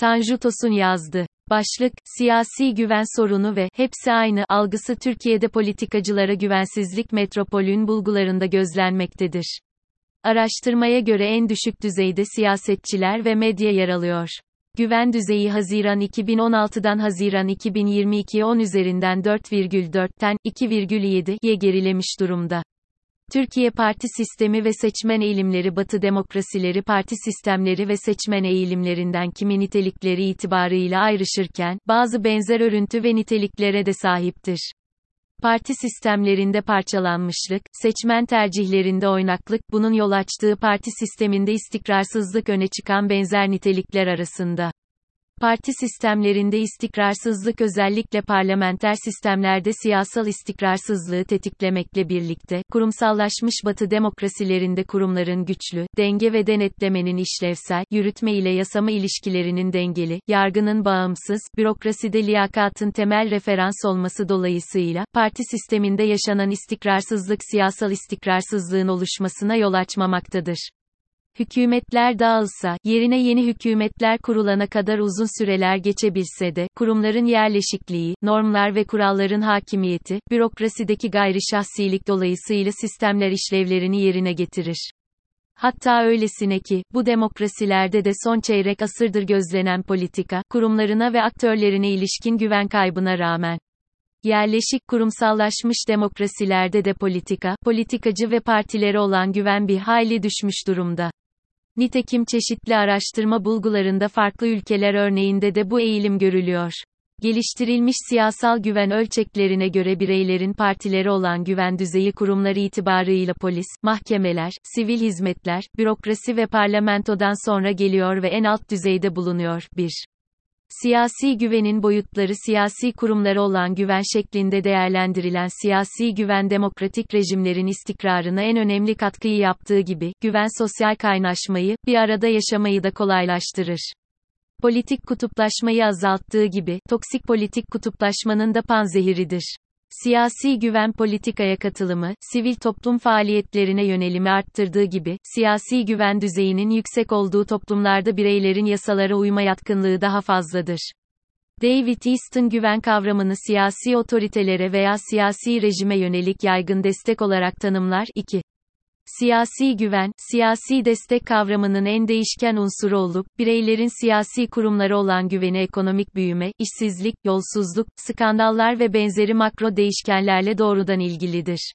Tanju Tosun yazdı. Başlık, siyasi güven sorunu ve hepsi aynı algısı Türkiye'de politikacılara güvensizlik metropolün bulgularında gözlenmektedir. Araştırmaya göre en düşük düzeyde siyasetçiler ve medya yer alıyor. Güven düzeyi Haziran 2016'dan Haziran 2022'ye 10 üzerinden 4,4'ten 2,7'ye gerilemiş durumda. Türkiye parti sistemi ve seçmen eğilimleri Batı demokrasileri parti sistemleri ve seçmen eğilimlerinden kimi nitelikleri itibarıyla ayrışırken, bazı benzer örüntü ve niteliklere de sahiptir. Parti sistemlerinde parçalanmışlık, seçmen tercihlerinde oynaklık, bunun yol açtığı parti sisteminde istikrarsızlık öne çıkan benzer nitelikler arasında. Parti sistemlerinde istikrarsızlık özellikle parlamenter sistemlerde siyasal istikrarsızlığı tetiklemekle birlikte, kurumsallaşmış batı demokrasilerinde kurumların güçlü, denge ve denetlemenin işlevsel, yürütme ile yasama ilişkilerinin dengeli, yargının bağımsız, bürokraside liyakatın temel referans olması dolayısıyla, parti sisteminde yaşanan istikrarsızlık siyasal istikrarsızlığın oluşmasına yol açmamaktadır. Hükümetler dağılsa, yerine yeni hükümetler kurulana kadar uzun süreler geçebilse de, kurumların yerleşikliği, normlar ve kuralların hakimiyeti, bürokrasideki gayri şahsilik dolayısıyla sistemler işlevlerini yerine getirir. Hatta öylesine ki, bu demokrasilerde de son çeyrek asırdır gözlenen politika, kurumlarına ve aktörlerine ilişkin güven kaybına rağmen, Yerleşik kurumsallaşmış demokrasilerde de politika, politikacı ve partilere olan güven bir hayli düşmüş durumda. Nitekim çeşitli araştırma bulgularında farklı ülkeler örneğinde de bu eğilim görülüyor. Geliştirilmiş siyasal güven ölçeklerine göre bireylerin partilere olan güven düzeyi kurumları itibarıyla polis, mahkemeler, sivil hizmetler, bürokrasi ve parlamentodan sonra geliyor ve en alt düzeyde bulunuyor. 1. Siyasi güvenin boyutları siyasi kurumlara olan güven şeklinde değerlendirilen siyasi güven demokratik rejimlerin istikrarına en önemli katkıyı yaptığı gibi, güven sosyal kaynaşmayı, bir arada yaşamayı da kolaylaştırır. Politik kutuplaşmayı azalttığı gibi, toksik politik kutuplaşmanın da panzehiridir. Siyasi güven politikaya katılımı, sivil toplum faaliyetlerine yönelimi arttırdığı gibi, siyasi güven düzeyinin yüksek olduğu toplumlarda bireylerin yasalara uyma yatkınlığı daha fazladır. David Easton güven kavramını siyasi otoritelere veya siyasi rejime yönelik yaygın destek olarak tanımlar. 2. Siyasi güven, siyasi destek kavramının en değişken unsuru olup, bireylerin siyasi kurumlara olan güveni ekonomik büyüme, işsizlik, yolsuzluk, skandallar ve benzeri makro değişkenlerle doğrudan ilgilidir.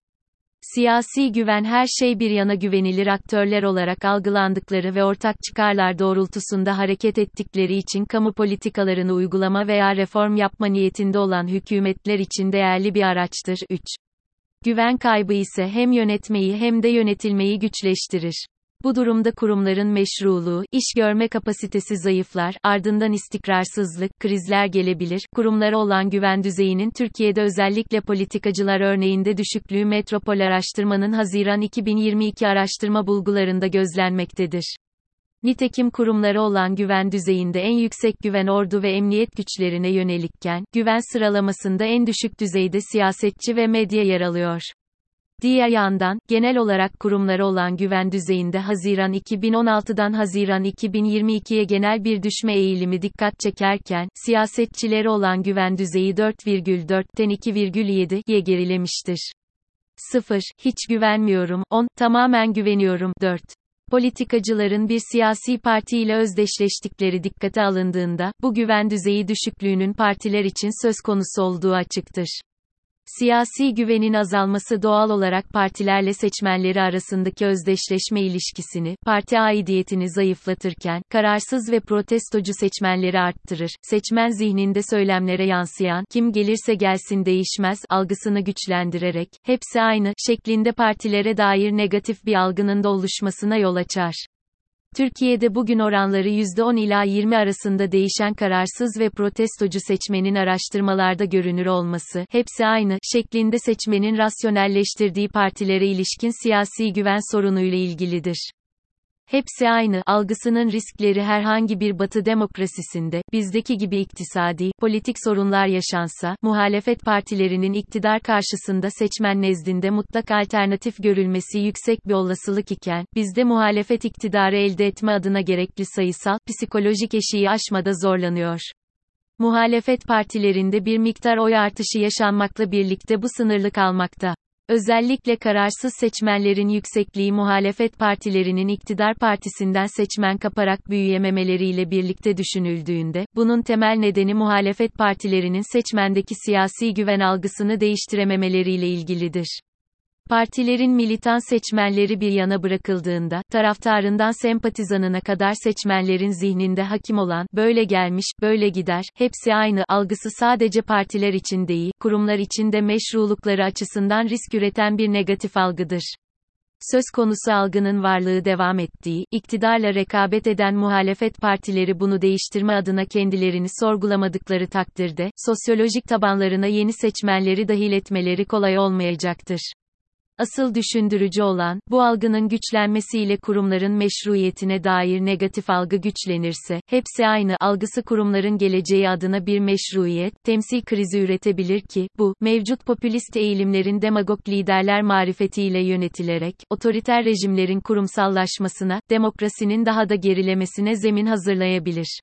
Siyasi güven her şey bir yana güvenilir aktörler olarak algılandıkları ve ortak çıkarlar doğrultusunda hareket ettikleri için kamu politikalarını uygulama veya reform yapma niyetinde olan hükümetler için değerli bir araçtır. 3. Güven kaybı ise hem yönetmeyi hem de yönetilmeyi güçleştirir. Bu durumda kurumların meşruluğu, iş görme kapasitesi zayıflar, ardından istikrarsızlık, krizler gelebilir. Kurumlara olan güven düzeyinin Türkiye'de özellikle politikacılar örneğinde düşüklüğü Metropol Araştırma'nın Haziran 2022 araştırma bulgularında gözlenmektedir. Nitekim kurumlara olan güven düzeyinde en yüksek güven ordu ve emniyet güçlerine yönelikken, güven sıralamasında en düşük düzeyde siyasetçi ve medya yer alıyor. Diğer yandan, genel olarak kurumlara olan güven düzeyinde Haziran 2016'dan Haziran 2022'ye genel bir düşme eğilimi dikkat çekerken, siyasetçilere olan güven düzeyi 4,4'ten 2,7'ye gerilemiştir. 0. Hiç güvenmiyorum. 10. Tamamen güveniyorum. 4. Politikacıların bir siyasi parti ile özdeşleştikleri dikkate alındığında, bu güven düzeyi düşüklüğünün partiler için söz konusu olduğu açıktır. Siyasi güvenin azalması doğal olarak partilerle seçmenleri arasındaki özdeşleşme ilişkisini, parti aidiyetini zayıflatırken, kararsız ve protestocu seçmenleri arttırır. Seçmen zihninde söylemlere yansıyan, kim gelirse gelsin değişmez, algısını güçlendirerek, hepsi aynı, şeklinde partilere dair negatif bir algının da oluşmasına yol açar. Türkiye'de bugün oranları %10 ila 20 arasında değişen kararsız ve protestocu seçmenin araştırmalarda görünür olması, hepsi aynı, şeklinde seçmenin rasyonelleştirdiği partilere ilişkin siyasi güven sorunuyla ilgilidir. Hepsi aynı algısının riskleri herhangi bir batı demokrasisinde, bizdeki gibi iktisadi, politik sorunlar yaşansa, muhalefet partilerinin iktidar karşısında seçmen nezdinde mutlak alternatif görülmesi yüksek bir olasılık iken, bizde muhalefet iktidarı elde etme adına gerekli sayısal, psikolojik eşiği aşmada zorlanıyor. Muhalefet partilerinde bir miktar oy artışı yaşanmakla birlikte bu sınırlı kalmakta. Özellikle kararsız seçmenlerin yüksekliği muhalefet partilerinin iktidar partisinden seçmen kaparak büyüyememeleriyle birlikte düşünüldüğünde, bunun temel nedeni muhalefet partilerinin seçmendeki siyasi güven algısını değiştirememeleriyle ilgilidir. Partilerin militan seçmenleri bir yana bırakıldığında, taraftarından sempatizanına kadar seçmenlerin zihninde hakim olan, böyle gelmiş, böyle gider, hepsi aynı, algısı sadece partiler için değil, kurumlar için de meşrulukları açısından risk üreten bir negatif algıdır. Söz konusu algının varlığı devam ettiği, iktidarla rekabet eden muhalefet partileri bunu değiştirme adına kendilerini sorgulamadıkları takdirde, sosyolojik tabanlarına yeni seçmenleri dahil etmeleri kolay olmayacaktır. Asıl düşündürücü olan, bu algının güçlenmesiyle kurumların meşruiyetine dair negatif algı güçlenirse, hepsi aynı algısı kurumların geleceği adına bir meşruiyet, temsil krizi üretebilir ki, bu, mevcut popülist eğilimlerin demagog liderler marifetiyle yönetilerek, otoriter rejimlerin kurumsallaşmasına, demokrasinin daha da gerilemesine zemin hazırlayabilir.